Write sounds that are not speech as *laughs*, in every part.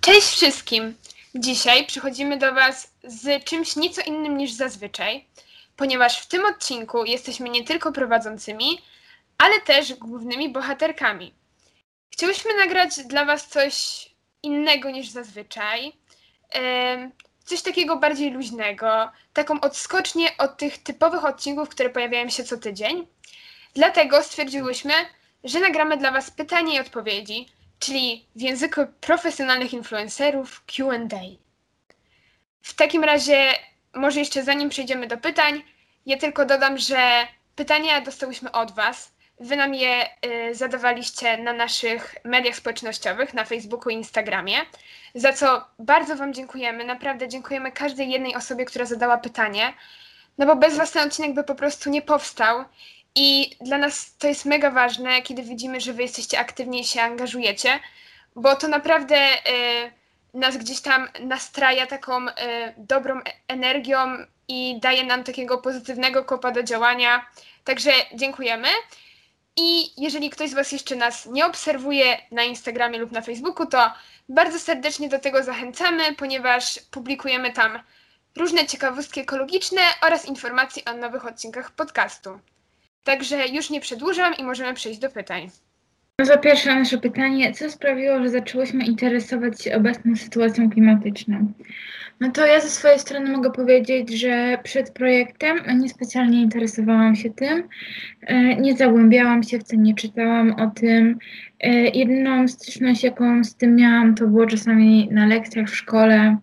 Cześć wszystkim! Dzisiaj przychodzimy do Was z czymś nieco innym niż zazwyczaj, ponieważ w tym odcinku jesteśmy nie tylko prowadzącymi, ale też głównymi bohaterkami. Chciałyśmy nagrać dla Was coś innego niż zazwyczaj, coś takiego bardziej luźnego, taką odskocznię od tych typowych odcinków, które pojawiają się co tydzień. Dlatego stwierdziłyśmy, że nagramy dla Was pytania i odpowiedzi, czyli w języku profesjonalnych influencerów QA. W takim razie, może jeszcze zanim przejdziemy do pytań, ja tylko dodam, że pytania dostałyśmy od Was. Wy nam je y, zadawaliście na naszych mediach społecznościowych, na Facebooku i Instagramie, za co bardzo Wam dziękujemy. Naprawdę dziękujemy każdej jednej osobie, która zadała pytanie, no bo bez Was ten odcinek by po prostu nie powstał. I dla nas to jest mega ważne, kiedy widzimy, że Wy jesteście aktywni i się angażujecie, bo to naprawdę y, nas gdzieś tam nastraja taką y, dobrą e- energią i daje nam takiego pozytywnego kopa do działania. Także dziękujemy. I jeżeli ktoś z Was jeszcze nas nie obserwuje na Instagramie lub na Facebooku, to bardzo serdecznie do tego zachęcamy, ponieważ publikujemy tam różne ciekawostki ekologiczne oraz informacje o nowych odcinkach podcastu. Także już nie przedłużam i możemy przejść do pytań. No to pierwsze nasze pytanie, co sprawiło, że zaczęłyśmy interesować się obecną sytuacją klimatyczną? No to ja ze swojej strony mogę powiedzieć, że przed projektem niespecjalnie interesowałam się tym, e, nie zagłębiałam się w tym, nie czytałam o tym. E, Jedyną styczność, jaką z tym miałam, to było czasami na lekcjach w szkole,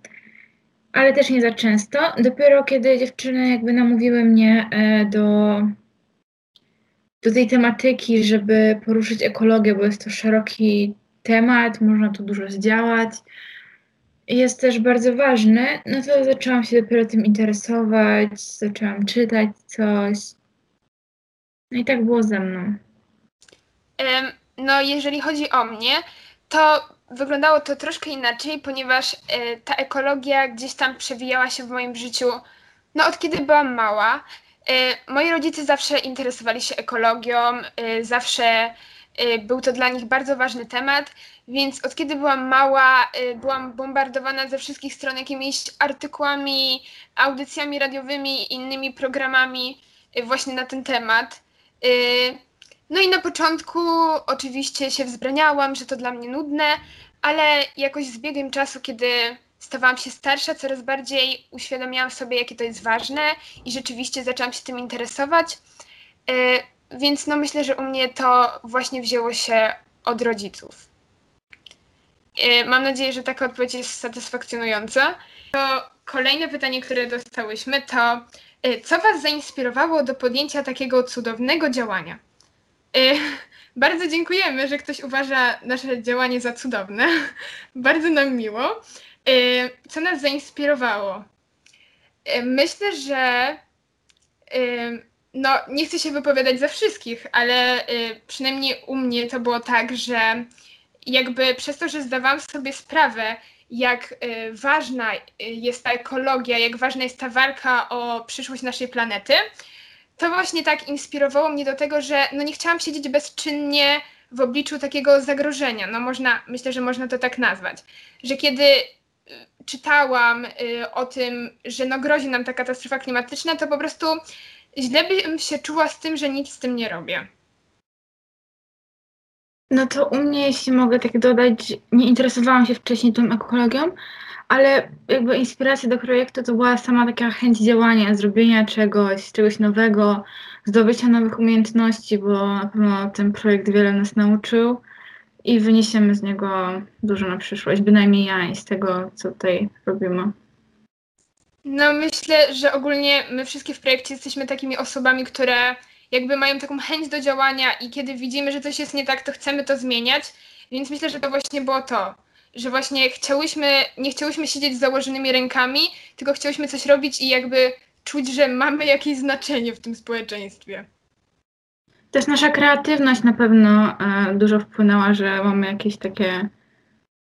ale też nie za często. Dopiero kiedy dziewczyny jakby namówiły mnie e, do do tej tematyki, żeby poruszyć ekologię, bo jest to szeroki temat, można tu dużo zdziałać. Jest też bardzo ważny, no to zaczęłam się dopiero tym interesować, zaczęłam czytać coś. No i tak było ze mną. No, jeżeli chodzi o mnie, to wyglądało to troszkę inaczej, ponieważ e, ta ekologia gdzieś tam przewijała się w moim życiu, no od kiedy byłam mała. E, Moi rodzice zawsze interesowali się ekologią, e, zawsze e, był to dla nich bardzo ważny temat, więc od kiedy byłam mała, byłam bombardowana ze wszystkich stron jakimiś artykułami, audycjami radiowymi innymi programami właśnie na ten temat. No i na początku oczywiście się wzbraniałam, że to dla mnie nudne, ale jakoś z biegiem czasu, kiedy stawałam się starsza, coraz bardziej uświadamiałam sobie, jakie to jest ważne i rzeczywiście zaczęłam się tym interesować. E, Więc no myślę, że u mnie to właśnie wzięło się od rodziców. E, Mam nadzieję, że taka odpowiedź jest satysfakcjonująca. To kolejne pytanie, które dostałyśmy, to e, co Was zainspirowało do podjęcia takiego cudownego działania? *laughs* Bardzo dziękujemy, że ktoś uważa nasze działanie za cudowne. *laughs* Bardzo nam miło. E, Co nas zainspirowało? E, Myślę, że e, no, nie chcę się wypowiadać za wszystkich, ale przynajmniej u mnie to było tak, że jakby przez to, że zdawałam sobie sprawę, jak ważna jest ta ekologia, jak ważna jest ta walka o przyszłość naszej planety, to właśnie tak inspirowało mnie do tego, że no nie chciałam siedzieć bezczynnie w obliczu takiego zagrożenia. No można, myślę, że można to tak nazwać. Że kiedy y, czytałam y, o tym, że no grozi nam ta katastrofa klimatyczna, to po prostu źle bym się czuła z tym, że nic z tym nie robię. No to u mnie, jeśli mogę tak dodać, nie interesowałam się wcześniej tą ekologią, ale jakby inspiracja do projektu to była sama taka chęć działania, zrobienia czegoś, czegoś nowego, zdobycia nowych umiejętności, bo na pewno ten projekt wiele nas nauczył i wyniesiemy z niego dużo na przyszłość, bynajmniej ja i z tego, co tutaj robimy. No myślę, że ogólnie my wszystkie w projekcie jesteśmy takimi osobami, które jakby mają taką chęć do działania i kiedy widzimy, że coś jest nie tak, to chcemy to zmieniać. Więc myślę, że to właśnie było to, że właśnie chciałyśmy, nie chciałyśmy siedzieć z założonymi rękami, tylko chciałyśmy coś robić i jakby czuć, że mamy jakieś znaczenie w tym społeczeństwie. Też nasza kreatywność na pewno e, dużo wpłynęła, że mamy jakieś takie,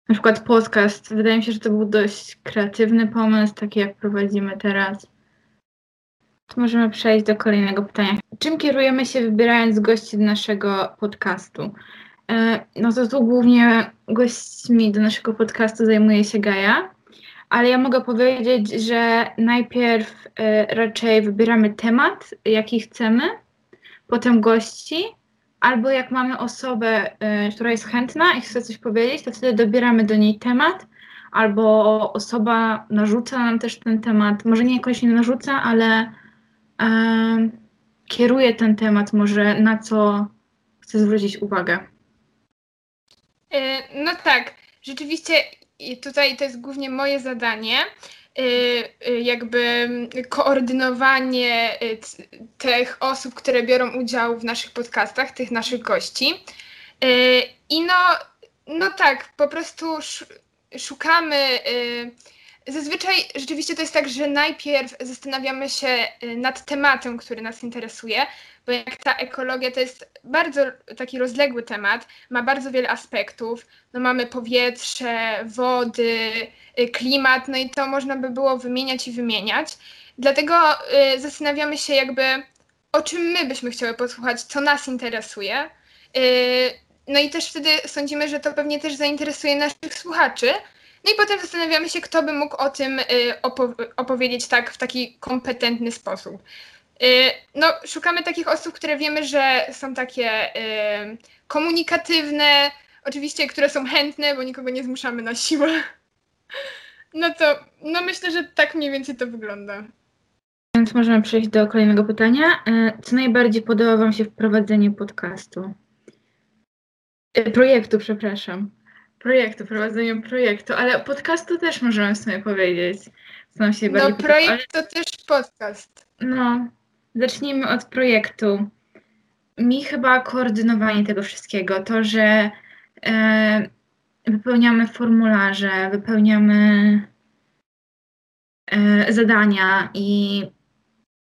na przykład podcast. Wydaje mi się, że to był dość kreatywny pomysł, taki jak prowadzimy teraz. To możemy przejść do kolejnego pytania. Czym kierujemy się wybierając gości do naszego podcastu? e, no to tu głównie gośćmi do naszego podcastu zajmuje się Gaja, ale ja mogę powiedzieć, że najpierw e, raczej wybieramy temat, jaki chcemy, potem gości, albo jak mamy osobę, e, która jest chętna i chce coś powiedzieć, to wtedy dobieramy do niej temat, albo osoba narzuca nam też ten temat, może nie jakoś nie narzuca, ale e, kieruje ten temat może na co chce zwrócić uwagę. E, No tak, rzeczywiście tutaj to jest głównie moje zadanie, jakby mm, koordynowanie e, c- tych osób, które biorą udział w naszych podcastach, tych naszych gości. I no, no tak, po prostu sz- szukamy. Zazwyczaj rzeczywiście to jest tak, że najpierw zastanawiamy się nad tematem, który nas interesuje, bo jak ta ekologia to jest bardzo taki rozległy temat, ma bardzo wiele aspektów. No mamy powietrze, wody, y, klimat, no i to można by było wymieniać i wymieniać. Dlatego y, zastanawiamy się jakby, o czym my byśmy chciały posłuchać, co nas interesuje. Y, no i też wtedy sądzimy, że to pewnie też zainteresuje naszych słuchaczy. No i potem zastanawiamy się, kto by mógł o tym y, opo- opowiedzieć tak w taki kompetentny sposób. Y, No, szukamy takich osób, które wiemy, że są takie y, komunikatywne, oczywiście, które są chętne, bo nikogo nie zmuszamy na siłę. No to, no myślę, że tak mniej więcej to wygląda. Więc możemy przejść do kolejnego pytania. E, Co najbardziej podoba Wam się w prowadzeniu podcastu? Projektu, przepraszam. Projektu, prowadzeniu projektu, ale podcastu też możemy sobie powiedzieć. Co nam się No, bardziej podoba. Ale, projekt to też podcast. no, zacznijmy od projektu. Mi chyba koordynowanie tego wszystkiego, to, że e, wypełniamy formularze, wypełniamy e, zadania i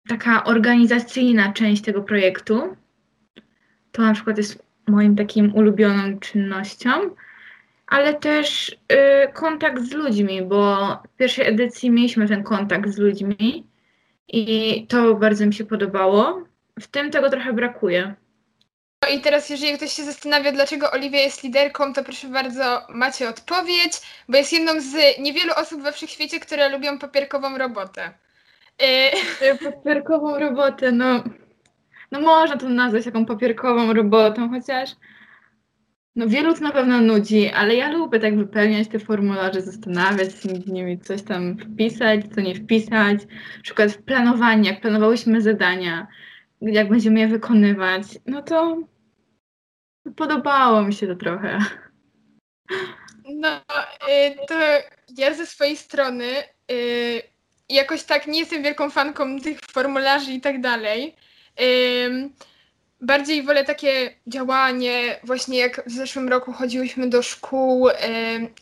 taka organizacyjna część tego projektu, to na przykład jest moim takim ulubioną czynnością, ale też y, kontakt z ludźmi, bo w pierwszej edycji mieliśmy ten kontakt z ludźmi i to bardzo mi się podobało. W tym tego trochę brakuje. No i teraz, jeżeli ktoś się zastanawia, dlaczego Oliwia jest liderką, to proszę bardzo, macie odpowiedź, bo jest jedną z niewielu osób we wszechświecie, które lubią papierkową robotę. Y, *laughs* Papierkową robotę, no, no można to nazwać taką papierkową robotą, chociaż no wielu to na pewno nudzi, ale ja lubię tak wypełniać te formularze, zastanawiać się nad nimi, coś tam wpisać, co nie wpisać, na przykład w planowaniu, jak planowałyśmy zadania, jak będziemy je wykonywać, no to podobało mi się to trochę. No, y, to ja ze swojej strony y, jakoś tak nie jestem wielką fanką tych formularzy i tak dalej. Bardziej wolę takie działanie, właśnie jak w zeszłym roku chodziłyśmy do szkół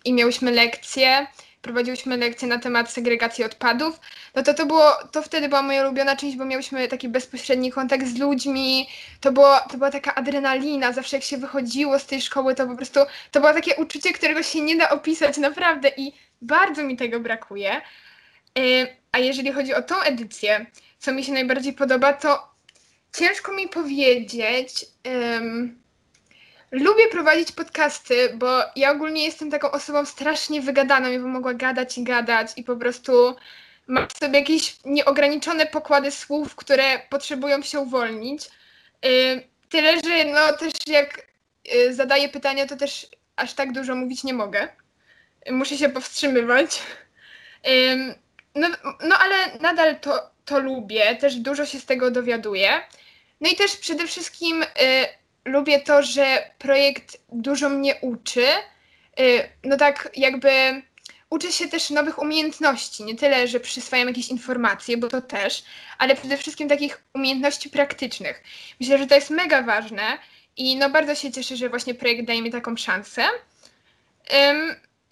i miałyśmy lekcje, prowadziłyśmy lekcje na temat segregacji odpadów, no to to było, to wtedy była moja ulubiona część, bo miałyśmy taki bezpośredni kontakt z ludźmi, to, było, to była taka adrenalina, zawsze jak się wychodziło z tej szkoły, to po prostu, to było takie uczucie, którego się nie da opisać, naprawdę i bardzo mi tego brakuje. A jeżeli chodzi o tą edycję, co mi się najbardziej podoba, to ciężko mi powiedzieć. Ym, lubię prowadzić podcasty, bo ja ogólnie jestem taką osobą strasznie wygadaną. Ja bym mogła gadać i gadać i po prostu mam w sobie jakieś nieograniczone pokłady słów, które potrzebują się uwolnić. Ym, tyle, że no też jak y, zadaję pytania, to też aż tak dużo mówić nie mogę. Muszę się powstrzymywać. Ym, no, no ale nadal to, to lubię, też dużo się z tego dowiaduję. No i też przede wszystkim y, lubię to, że projekt dużo mnie uczy. Y, no tak jakby uczę się też nowych umiejętności. Nie tyle, że przyswajam jakieś informacje, bo to też, ale przede wszystkim takich umiejętności praktycznych. Myślę, że to jest mega ważne i no bardzo się cieszę, że właśnie projekt daje mi taką szansę.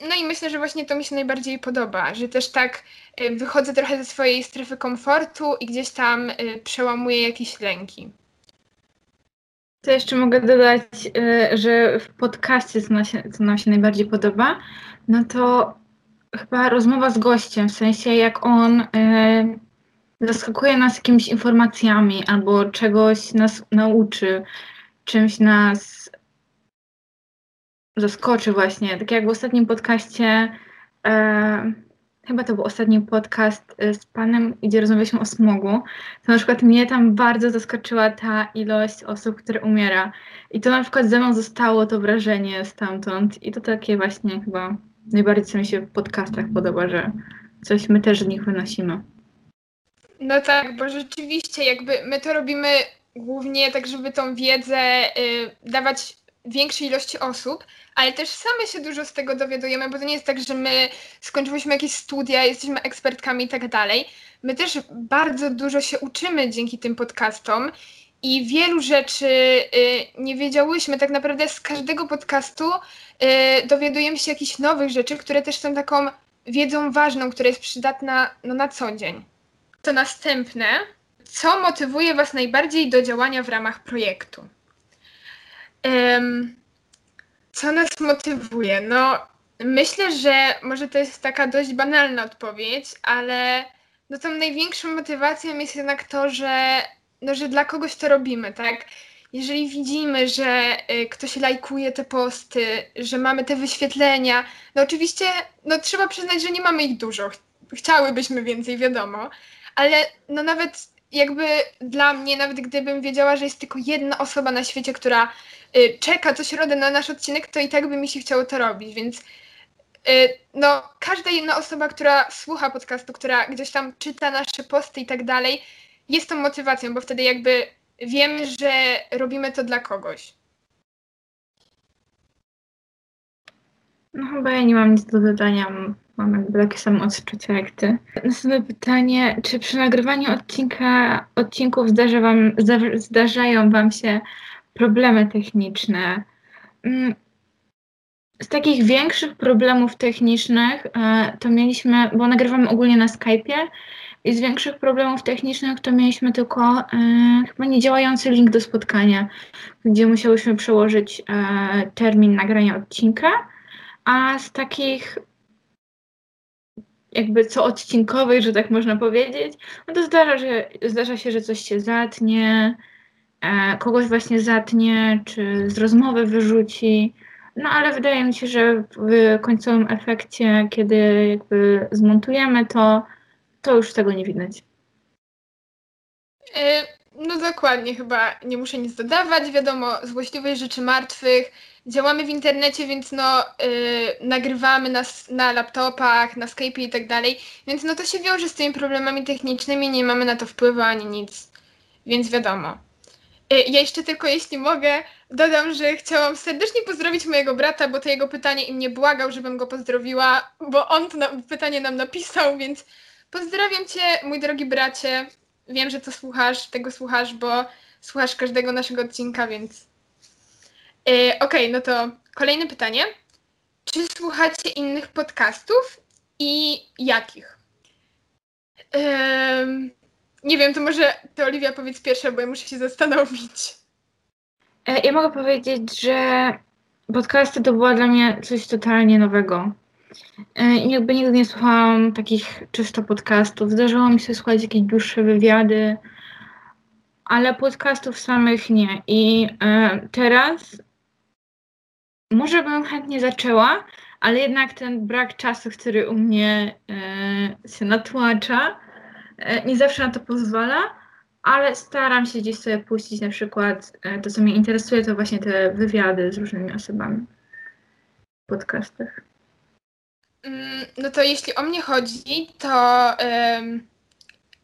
No i myślę, że właśnie to mi się najbardziej podoba, że też tak y, wychodzę trochę ze swojej strefy komfortu i gdzieś tam y, przełamuję jakieś lęki. To jeszcze mogę dodać, y, że w podcaście, co, nam się, co nam się najbardziej podoba, no to chyba rozmowa z gościem, w sensie jak on zaskakuje nas jakimiś informacjami albo czegoś nas nauczy, czymś nas zaskoczy właśnie. Tak jak w ostatnim podcaście, e, chyba to był ostatni podcast e, z panem, gdzie rozmawialiśmy o smogu, to na przykład mnie tam bardzo zaskoczyła ta ilość osób, które umiera. I to na przykład ze mną zostało to wrażenie stamtąd. I to takie właśnie chyba najbardziej co mi się w podcastach podoba, że coś my też z nich wynosimy. No tak, bo rzeczywiście jakby my to robimy głównie tak, żeby tą wiedzę y, dawać większej ilości osób, ale też same się dużo z tego dowiadujemy, bo to nie jest tak, że my skończyliśmy jakieś studia, jesteśmy ekspertkami i tak dalej. My też bardzo dużo się uczymy dzięki tym podcastom i wielu rzeczy y, nie wiedziałyśmy. Tak naprawdę z każdego podcastu y, dowiadujemy się jakichś nowych rzeczy, które też są taką wiedzą ważną, która jest przydatna no, na co dzień. To następne. Co motywuje Was najbardziej do działania w ramach projektu? Co nas motywuje? No, myślę, że może to jest taka dość banalna odpowiedź, ale no tą największą motywacją jest jednak to, że, no, że dla kogoś to robimy, tak? Jeżeli widzimy, że y, ktoś lajkuje te posty, że mamy te wyświetlenia, no oczywiście no, trzeba przyznać, że nie mamy ich dużo. Ch- Chciałybyśmy więcej, wiadomo, ale no nawet jakby dla mnie, nawet gdybym wiedziała, że jest tylko jedna osoba na świecie, która y, czeka co środę na nasz odcinek, to i tak by mi się chciało to robić, więc y, no każda jedna osoba, która słucha podcastu, która gdzieś tam czyta nasze posty i tak dalej, jest tą motywacją, bo wtedy jakby wiemy, że robimy to dla kogoś. No chyba ja nie mam nic do dodania. Mam jakby takie samo odczucia jak ty. Następne pytanie. Czy przy nagrywaniu odcinka, odcinków zdarza wam, zda- zdarzają wam się problemy techniczne? Mm, Z takich większych problemów technicznych e, to mieliśmy, bo nagrywamy ogólnie na Skype'ie i z większych problemów technicznych to mieliśmy tylko e, chyba niedziałający link do spotkania, gdzie musiałyśmy przełożyć e, termin nagrania odcinka. A z takich jakby co odcinkowych, że tak można powiedzieć, no to zdarza, że, zdarza się, że coś się zatnie, e, kogoś właśnie zatnie, czy z rozmowy wyrzuci. No ale wydaje mi się, że w końcowym efekcie, kiedy jakby zmontujemy to, to już tego nie widać. Y, No dokładnie, chyba nie muszę nic dodawać. Wiadomo, złośliwych rzeczy martwych. Działamy w internecie, więc no y, nagrywamy na, s- na laptopach, na Skype i tak dalej. Więc no to się wiąże z tymi problemami technicznymi, nie mamy na to wpływu ani nic. Więc wiadomo. Y, ja jeszcze tylko, jeśli mogę, dodam, że chciałam serdecznie pozdrowić mojego brata, bo to jego pytanie i mnie błagał, żebym go pozdrowiła, bo on to na, pytanie nam napisał, więc pozdrawiam cię, mój drogi bracie. Wiem, że to słuchasz, tego słuchasz, bo słuchasz każdego naszego odcinka, więc. Yy, Okej, no to kolejne pytanie. Czy słuchacie innych podcastów i jakich? Nie wiem, to może ty, Oliwia, powiedz pierwsza, bo ja muszę się zastanowić. E, Ja mogę powiedzieć, że podcasty to było dla mnie coś totalnie nowego. E, I jakby nigdy nie słuchałam takich czysto podcastów. Zdarzyło mi się słuchać jakieś dłuższe wywiady, ale podcastów samych nie. I e, teraz może bym chętnie zaczęła, ale jednak ten brak czasu, który u mnie e, się natłacza, nie zawsze na to pozwala, ale staram się gdzieś sobie puścić na przykład to, co mnie interesuje, to właśnie te wywiady z różnymi osobami w podcastach. Mm, No to jeśli o mnie chodzi, to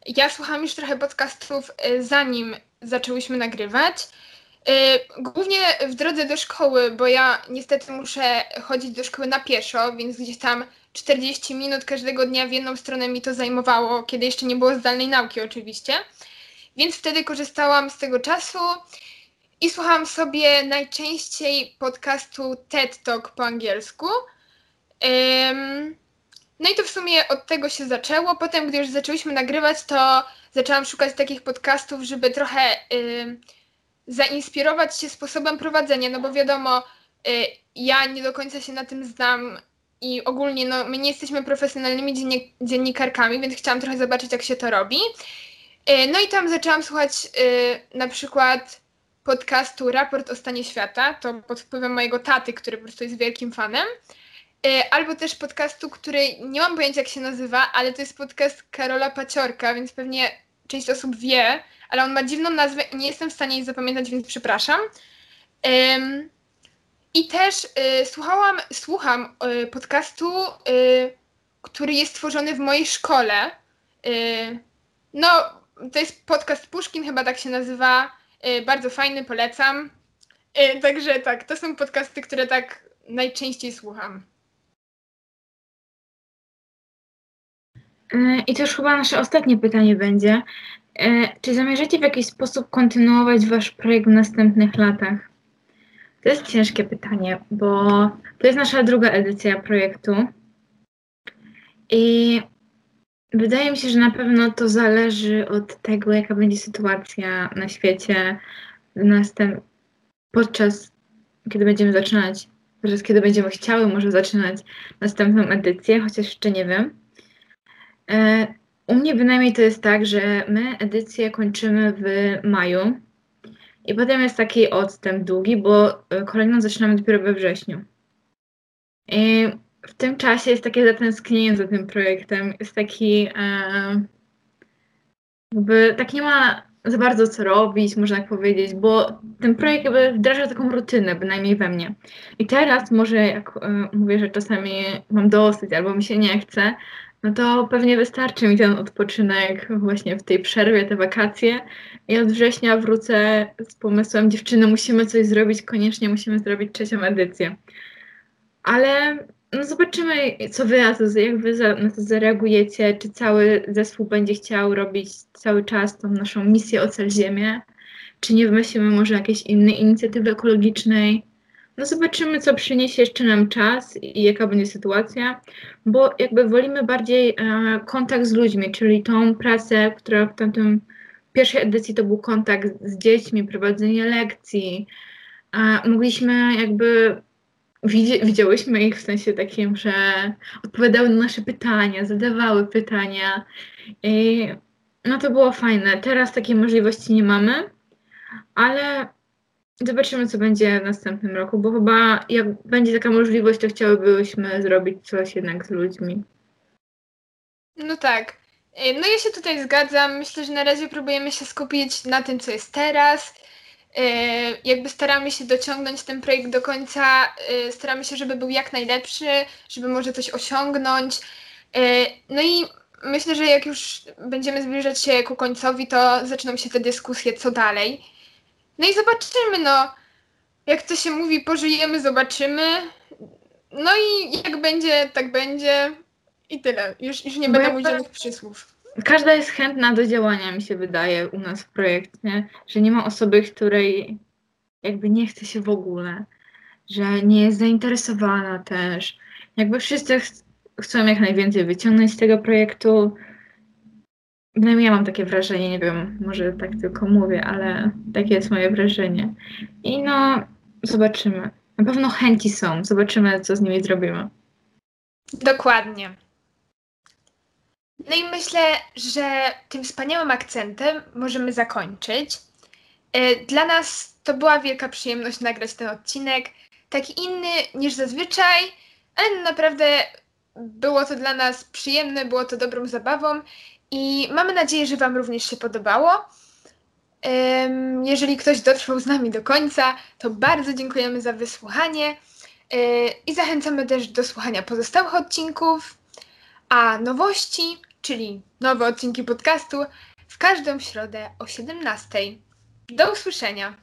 ja słuchałam już trochę podcastów e, zanim zaczęłyśmy nagrywać. E, Głównie w drodze do szkoły, bo ja niestety muszę chodzić do szkoły na pieszo, więc gdzieś tam 40 minut każdego dnia w jedną stronę mi to zajmowało, kiedy jeszcze nie było zdalnej nauki oczywiście. Więc wtedy korzystałam z tego czasu i słuchałam sobie najczęściej podcastu TED Talk po angielsku. No i to w sumie od tego się zaczęło. Potem, gdy już zaczęłyśmy nagrywać, to zaczęłam szukać takich podcastów, żeby trochę zainspirować się sposobem prowadzenia, no bo wiadomo, y, ja nie do końca się na tym znam i ogólnie no, my nie jesteśmy profesjonalnymi dziennik- dziennikarkami, więc chciałam trochę zobaczyć, jak się to robi. Y, No i tam zaczęłam słuchać y, na przykład podcastu Raport o stanie świata, to pod wpływem mojego taty, który po prostu jest wielkim fanem. E, Albo też podcastu, który nie mam pojęcia jak się nazywa, ale to jest podcast Karola Paciorka, więc pewnie część osób wie, ale on ma dziwną nazwę i nie jestem w stanie jej zapamiętać, więc przepraszam. Em, I też e, słuchałam, słucham e, podcastu, e, który jest tworzony w mojej szkole. No, to jest podcast Puszkin, chyba tak się nazywa. Bardzo fajny, polecam. Także tak, to są podcasty, które tak najczęściej słucham. I to już chyba nasze ostatnie pytanie będzie. E, Czy zamierzacie w jakiś sposób kontynuować wasz projekt w następnych latach? To jest ciężkie pytanie, bo to jest nasza druga edycja projektu. I wydaje mi się, że na pewno to zależy od tego, jaka będzie sytuacja na świecie następ... podczas kiedy będziemy zaczynać, podczas kiedy będziemy chciały może zaczynać następną edycję, chociaż jeszcze nie wiem. E, U mnie bynajmniej to jest tak, że my edycję kończymy w maju i potem jest taki odstęp długi, bo e, kolejną zaczynamy dopiero we wrześniu. I w tym czasie jest takie zatęsknienie za tym projektem, jest taki e, jakby tak nie ma za bardzo co robić, można tak powiedzieć, bo ten projekt jakby wdraża taką rutynę, bynajmniej we mnie. I teraz może jak mówię, że czasami mam dosyć albo mi się nie chce, no to pewnie wystarczy mi ten odpoczynek właśnie w tej przerwie, te wakacje. I od września wrócę z pomysłem, dziewczyny, musimy coś zrobić, koniecznie musimy zrobić trzecią edycję. Ale no zobaczymy, co wy jak wy na to zareagujecie, czy cały zespół będzie chciał robić cały czas tą naszą misję Ocal Ziemię, czy nie wymyślimy może jakiejś innej inicjatywy ekologicznej. No zobaczymy, co przyniesie jeszcze nam czas i jaka będzie sytuacja, bo jakby wolimy bardziej e, kontakt z ludźmi, czyli tą pracę, która w tamtym pierwszej edycji to był kontakt z dziećmi, prowadzenie lekcji. E, mogliśmy jakby, widzi, widziałyśmy ich w sensie takim, że odpowiadały na nasze pytania, zadawały pytania i no to było fajne. Teraz takiej możliwości nie mamy, ale Zobaczymy, co będzie w następnym roku, bo chyba jak będzie taka możliwość, to chciałybyśmy zrobić coś jednak z ludźmi. No tak. Y, No ja się tutaj zgadzam. Myślę, że na razie próbujemy się skupić na tym, co jest teraz. Y, Jakby staramy się dociągnąć ten projekt do końca. y, Staramy się, żeby był jak najlepszy, żeby może coś osiągnąć. No i myślę, że jak już będziemy zbliżać się ku końcowi, to zaczną się te dyskusje, co dalej. No i zobaczymy, no. Jak to się mówi, pożyjemy, zobaczymy. No i jak będzie, tak będzie. I tyle. Już, już nie Bo będę ja mówić teraz- żadnych przysłów. Każda jest chętna do działania, mi się wydaje, u nas w projekcie, że nie ma osoby, której jakby nie chce się w ogóle, że nie jest zainteresowana też. Jakby wszyscy ch- chcą jak najwięcej wyciągnąć z tego projektu. Przynajmniej ja mam takie wrażenie, nie wiem, może tak tylko mówię, ale takie jest moje wrażenie. I no, zobaczymy. Na pewno chęci są, zobaczymy, co z nimi zrobimy. Dokładnie. No i myślę, że tym wspaniałym akcentem możemy zakończyć. E, Dla nas to była wielka przyjemność nagrać ten odcinek. Taki inny niż zazwyczaj, ale naprawdę było to dla nas przyjemne, było to dobrą zabawą i mamy nadzieję, że Wam również się podobało. Jeżeli ktoś dotrwał z nami do końca, to bardzo dziękujemy za wysłuchanie e, i zachęcamy też do słuchania pozostałych odcinków. A nowości, czyli nowe odcinki podcastu, w każdą środę o 17. Do usłyszenia.